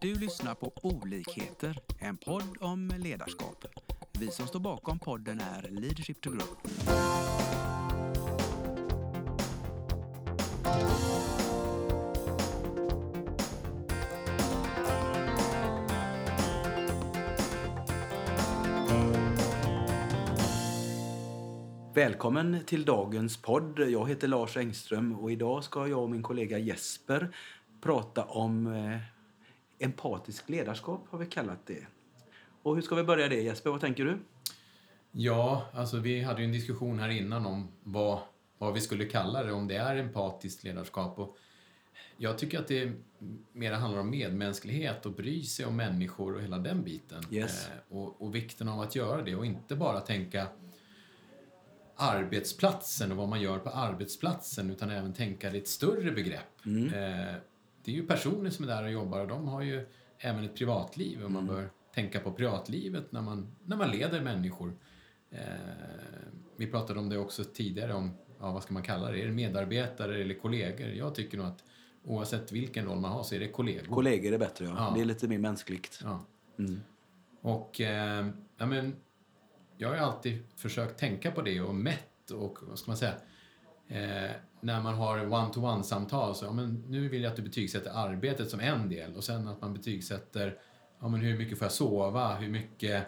Du lyssnar på Olikheter, en podd om ledarskap. Vi som står bakom podden är Leadership to Grow. Välkommen till dagens podd. Jag heter Lars Engström och idag ska jag och min kollega Jesper prata om eh, eh, empatisk ledarskap har vi kallat det. Och hur ska vi börja det Jesper, vad tänker du? Ja, alltså vi hade ju en diskussion här innan om vad, vad vi skulle kalla det, om det är empatiskt ledarskap. Och jag tycker att det mer handlar om medmänsklighet och bry sig om människor och hela den biten. Yes. Eh, och, och vikten av att göra det och inte bara tänka arbetsplatsen och vad man gör på arbetsplatsen utan även tänka det i ett större begrepp. Mm. Eh, det är ju personer som är där och jobbar och de har ju även ett privatliv och man Mm. bör tänka på privatlivet när man, när man leder människor. Eh, vi pratade om det också tidigare om, ja, vad ska man kalla det, är det medarbetare eller kollegor? Jag tycker nog att oavsett vilken roll man har så är det kollegor. Kollegor är bättre ja. Ja. Det är lite mer mänskligt. ja. Mm. Och eh, ja, men, jag har ju alltid försökt tänka på det och mätt och vad ska man säga eh, när man har one-to-one-samtal så ja, men nu vill jag att du betygsätter arbetet som en del och sen att man betygsätter ja, men hur mycket får jag sova, hur mycket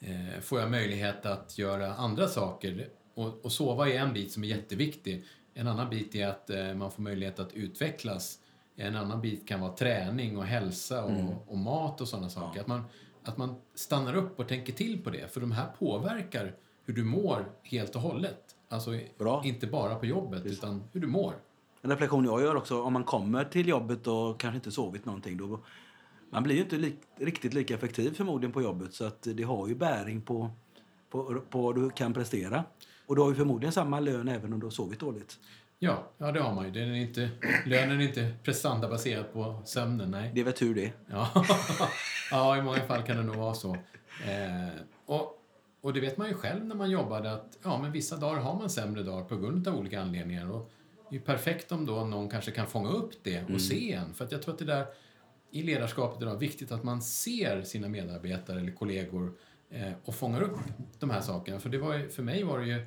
eh, får jag möjlighet att göra andra saker. Och, och sova är en bit som är jätteviktig. En annan bit är att eh, man får möjlighet att utvecklas. En annan bit kan vara träning och hälsa och, och mat och sådana saker. Att, man, att man stannar upp och tänker till på det. För de här påverkar hur du mår helt och hållet. Alltså Bra. inte bara på jobbet utan hur du mår. En reflektion jag gör också, om man kommer till jobbet och kanske inte sovit någonting, då man blir ju inte lik, riktigt lika effektiv förmodligen på jobbet så att det har ju bäring på, på, på vad du kan prestera. Och du har ju förmodligen samma lön även om du har sovit dåligt. Ja, ja det har man ju. Den är inte, lönen är inte prestandabaserad på sömnen, nej. Det är väl tur det. Ja, ja i många fall kan det nog vara så. Eh, och, och det vet man ju själv när man jobbade att ja, men vissa dagar har man sämre dagar på grund av olika anledningar. Och det är ju perfekt om då någon kanske kan fånga upp det och se en. För att jag tror att det där i ledarskapet idag är viktigt att man ser sina medarbetare eller kollegor eh, och fångar upp de här sakerna. För, det var ju, för mig var det ju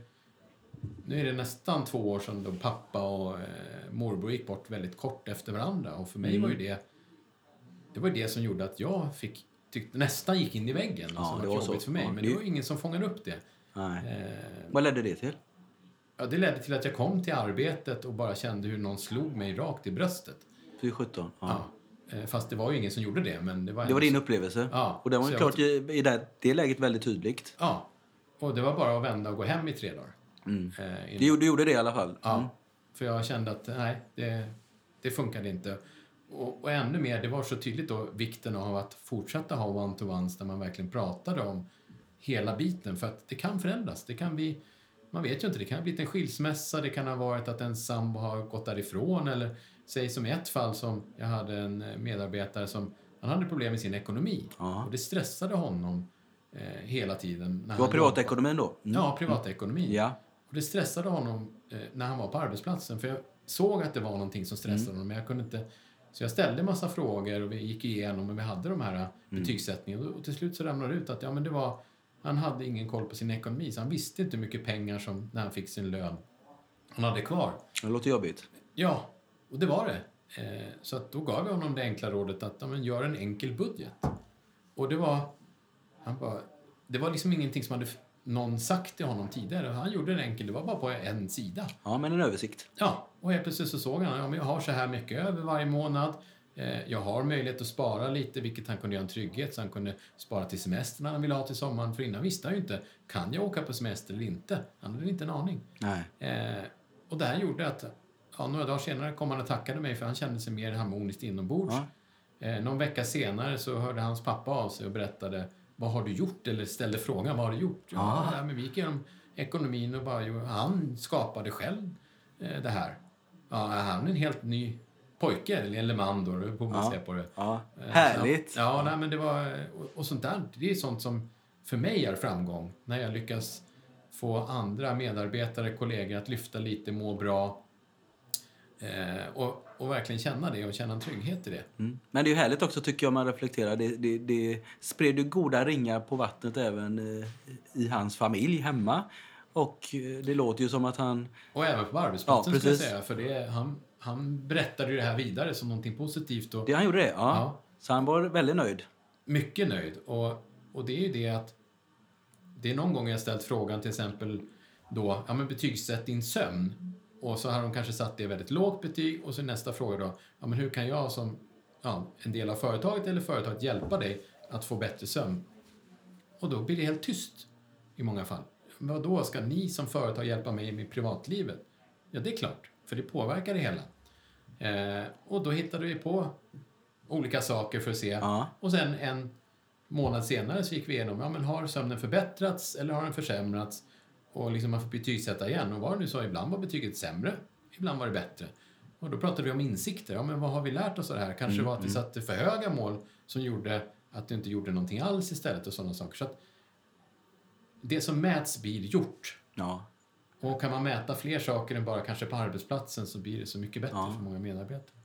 nu är det nästan två år sedan då pappa och eh, morbror gick bort väldigt kort efter varandra. Och för mig var ju det det var det som gjorde att jag fick, tyckte, nästan gick in i väggen. Ja, alltså, det var var jobbigt så. för mig. Ja, men det- det var ingen som fångade upp det. Eh, Vad ledde det till? ja, det ledde till att jag kom till arbetet och bara kände hur någon slog mig rakt i bröstet. Fy 17. Ja. Ja. Eh, fast det var ju ingen som gjorde det. Men det var, Det var din upplevelse. Ja, Och den var ju klart i, i det, det läget väldigt tydligt. Ja. Och det var bara att vända och gå hem i tre dagar. Mm. Eh, innan- Du, gjorde- du gjorde det i alla fall? Ja, Mm. för jag kände att nej, det, det funkade inte. Och, och ännu mer, det var så tydligt då vikten av att fortsätta ha one-to-ones där man verkligen pratade om hela biten. För att det kan förändras. Det kan bli, man vet ju inte, det kan ha blivit en skilsmässa, det kan ha varit att en sambo har gått därifrån eller säg som i ett fall som jag hade en medarbetare som han hade problem med sin ekonomi. Ja. Och det stressade honom eh, hela tiden. När Det var privatekonomin då? Mm. Ja, privatekonomin. Ja. Och det stressade honom eh, när han var på arbetsplatsen. För jag såg att det var någonting som stressade honom, men jag kunde inte... Så jag ställde en massa frågor och vi gick igenom och vi hade de här mm. betygssättningarna. Och till slut så ramlade det ut att ja, men det var, han hade ingen koll på sin ekonomi, så han visste inte hur mycket pengar som, när han fick sin lön, han hade kvar. Det låter jobbigt. Ja, och det var det. Eh, så att då gav jag honom det enkla rådet att ja, men gör en enkel budget. Och det var... Han bara, det var liksom ingenting som hade någon sagt till honom tidigare. Han gjorde det enkelt, det var bara på en sida. Ja, men en översikt. Ja, och helt plötsligt så såg han, ja men jag har så här mycket över varje månad. Eh, Jag har möjlighet att spara lite, vilket han kunde göra en trygghet, så han kunde spara till semestern han ville ha till sommaren. För innan visste han ju inte, kan jag åka på semester eller inte? Han hade inte en aning. Nej. Eh, och det här gjorde att ja, några dagar senare kom han och tackade mig för han kände sig mer harmoniskt inombords. Ja. Eh, någon vecka senare så hörde hans pappa av sig och berättade vad har du gjort? Eller ställde frågan vad har du gjort? Ja, Ah. ja, men vi gick igenom ekonomin och bara, han skapade själv eh, det här. Ja, han är en helt ny pojke, eller man då, på man Ja. ser på det. Ja. Eh, Härligt. Ja, nej, men det var... Och, och sånt där, det är sånt som för mig är framgång. När jag lyckas få andra medarbetare, kollegor att lyfta lite, må bra. Eh, och, och verkligen känna det och känna en trygghet i det. Mm. Men det är ju härligt också tycker jag om man reflekterar. Det, det, det spred ju goda ringar på vattnet även eh, i hans familj hemma. Och eh, det låter ju som att han... Och även på arbetsplatsen Ja, ska jag precis. säga. För det, han, han berättade ju det här vidare som någonting positivt. Och, Det han gjorde det? Ja. Ja. Så han var väldigt nöjd. mycket nöjd. Och, och det är ju det att det är någon gång jag ställt frågan till exempel då, ja men betygsätt din sömn. Och så har de kanske satt det väldigt lågt betyg och så nästa fråga då, ja men hur kan jag som ja, en del av företaget eller företaget hjälpa dig att få bättre sömn? Och då blir det helt tyst i många fall. Vad då ska ni som företag hjälpa mig med privatlivet? Ja, det är klart, för det påverkar det hela. Eh, och då hittade vi på olika saker för att se. Ja. Och sen en månad senare så gick vi igenom, ja men har sömnen förbättrats eller har den försämrats? Och liksom man får betygsätta igen. Och var det nu så, ibland var betyget sämre, ibland var det bättre. Och då pratade vi om insikter. Ja, men vad har vi lärt oss av det här? Kanske Mm, var att vi satte för höga mål som gjorde att du inte gjorde någonting alls istället och sådana saker. Så att det som mäts blir gjort. Ja. Och kan man mäta fler saker än bara kanske på arbetsplatsen så blir det så mycket bättre Ja. för många medarbetare.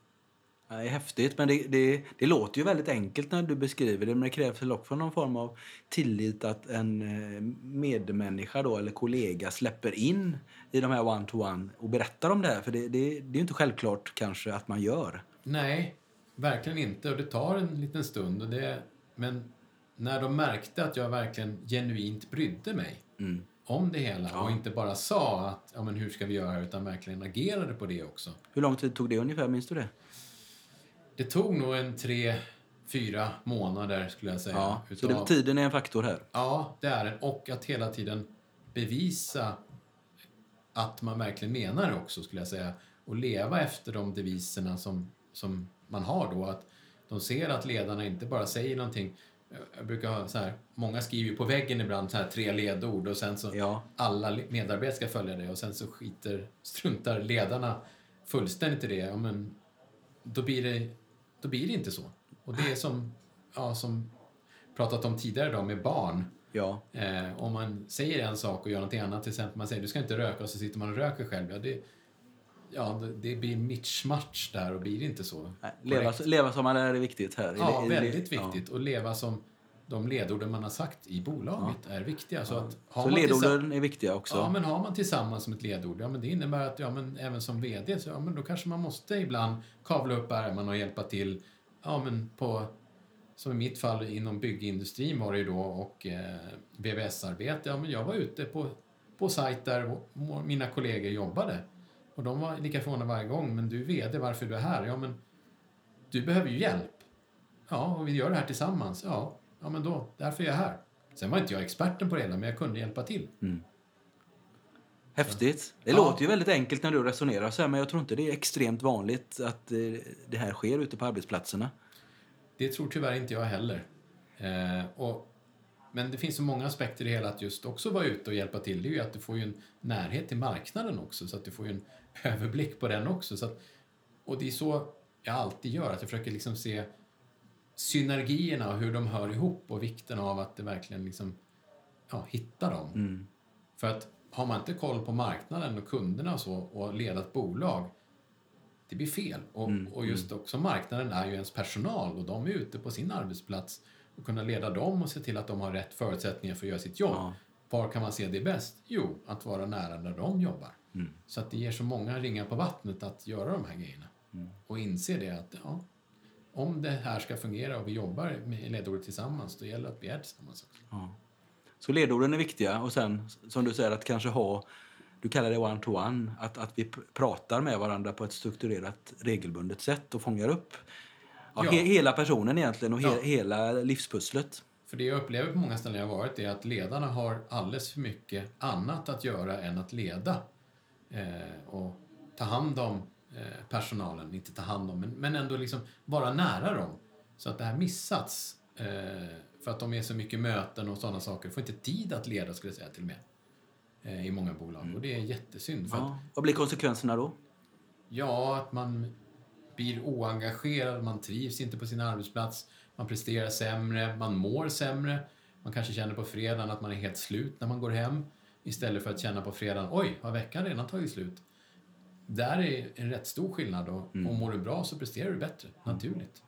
Det är häftigt, men det, det, det låter ju väldigt enkelt när du beskriver det. Men det krävs väl också någon form av tillit att en eh, medmänniska då, eller kollega släpper in i de här one-to-one och berättar om det här. För det, det, det är inte självklart kanske att man gör. Nej, verkligen inte. Och det tar en liten stund. Och det, men när de märkte att jag verkligen genuint brydde mig Mm. om det hela Ja. och inte bara sa att ja, men hur ska vi göra utan verkligen agerade på det också. Hur lång tid tog det ungefär? Minns du det? Det tog nog en tre, fyra månader skulle jag säga. Ja. Så utav- det, tiden är en faktor här. Ja, det är det. Och att hela tiden bevisa att man verkligen menar det också, skulle jag säga. Och leva efter de deviserna som, som man har då. Att de ser att ledarna inte bara säger någonting. Jag brukar ha så här, många skriver på väggen ibland så här tre ledord och sen så Ja. alla medarbetare ska följa det och sen så skiter, struntar ledarna fullständigt i det. Ja, men då blir det, då blir det inte så. Och det är som, ja, som pratat om tidigare då med barn. Ja. Eh, om man säger en sak och gör någonting annat, till exempel man säger du ska inte röka och så sitter man och röker själv. Ja, det, ja, det, blir mitchmatch där och blir inte så. Nej, Leva, leva som man är är viktigt här. Ja, väldigt ja. viktigt. Och leva som de ledorden man har sagt i bolaget är viktiga. Så, att har Så ledorden är viktiga också. Ja, men har man tillsammans som ett ledord, ja men det innebär att ja, men även som VD, så ja, men då kanske man måste ibland kavla upp ärmarna och hjälpa till. Ja, men på, som i mitt fall inom byggindustrin var det ju då och eh, VVS-arbete. Ja, men jag var ute på, på sajt där mina kollegor jobbade. Och de var lika förvånade varje gång. Men du är VD, varför är du här? Ja, men du behöver ju hjälp. Ja, och vi gör det här tillsammans. Ja, ja men då, därför är jag här. Sen var inte jag experten på det hela, men jag kunde hjälpa till. Häftigt. Det Ja. låter ju väldigt enkelt när du resonerar så här, men jag tror inte det är extremt vanligt att eh, det här sker ute på arbetsplatserna. Det tror tyvärr inte jag heller. Eh, och, men det finns så många aspekter i det hela att just också vara ute och hjälpa till. Det är ju att du får ju en närhet till marknaden också, så att du får ju en överblick på den också. Så att, och det är så jag alltid gör, att jag försöker liksom se synergierna och hur de hör ihop och vikten av att det verkligen liksom, ja, hitta dem. Mm. För att har man inte koll på marknaden och kunderna och så och leda ett bolag, det blir fel. Och, Mm, och just också marknaden är ju ens personal och de är ute på sin arbetsplats och kunna leda dem och se till att de har rätt förutsättningar för att göra sitt jobb. Ja. Var kan man se det bäst? Jo, att vara nära där de jobbar. Mm. Så att det ger så många ringar på vattnet att göra de här grejerna. Mm. Och inse det att ja, om det här ska fungera och vi jobbar med ledordet tillsammans, då gäller det att vi är tillsammans också. Ja. Så ledorden är viktiga och sen som du säger att kanske ha, du kallar det one-to-one, att, att vi pratar med varandra på ett strukturerat regelbundet sätt och fångar upp ja, Ja. he, hela personen egentligen och he, Ja. hela livspusslet. För det jag upplever på många ställen jag varit är att ledarna har alldeles för mycket annat att göra än att leda. Eh, och ta hand om personalen, inte ta hand om, men, men ändå liksom vara nära dem. Så att det här missats. Eh, för att de är så mycket möten och sådana saker. Får inte tid att leda skulle jag säga till och med. Eh, I många bolag. Och det är jättesynd. För att, Ja. Vad blir konsekvenserna då? Ja, att man blir oengagerad, man trivs inte på sin arbetsplats, man presterar sämre, man mår sämre. Man kanske känner på fredagen att man är helt slut när man går hem istället för att känna på fredagen, oj, har veckan redan tagit slut? Där är en rätt stor skillnad och, Mm. och mår du bra så presterar du bättre, naturligt.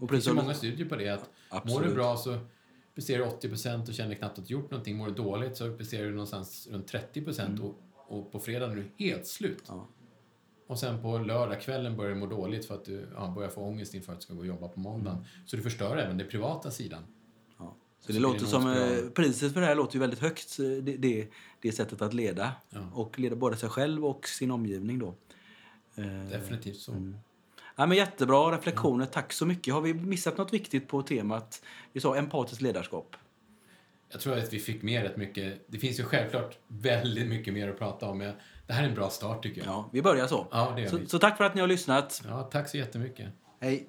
Och Det finns ju många studier på det att mår Absolut. du bra så presterar du 80% och känner knappt att du gjort någonting. Mår du dåligt så presterar du någonstans runt 30 och, och på fredag är du helt slut. Mm. Ja. Och sen på lördagskvällen börjar du må dåligt för att du ja, börjar få ångest inför att du ska gå och jobba på måndagen. Mm. Så du förstör även den privata sidan. Så det låter som, eh, priset för det här låter ju väldigt högt, det, det, det sättet att leda. Ja. Och leda både sig själv och sin omgivning då. Eh, Definitivt så. Mm. Ja, men jättebra reflektioner, tack så mycket. Har vi missat något viktigt på temat? Vi sa empatiskt ledarskap. Jag tror att vi fick med rätt mycket. Det finns ju självklart väldigt mycket mer att prata om. Men det här är en bra start tycker jag. Ja, vi börjar så. Ja, det gör så, vi. så tack för att ni har lyssnat. Ja, tack så jättemycket. Hej.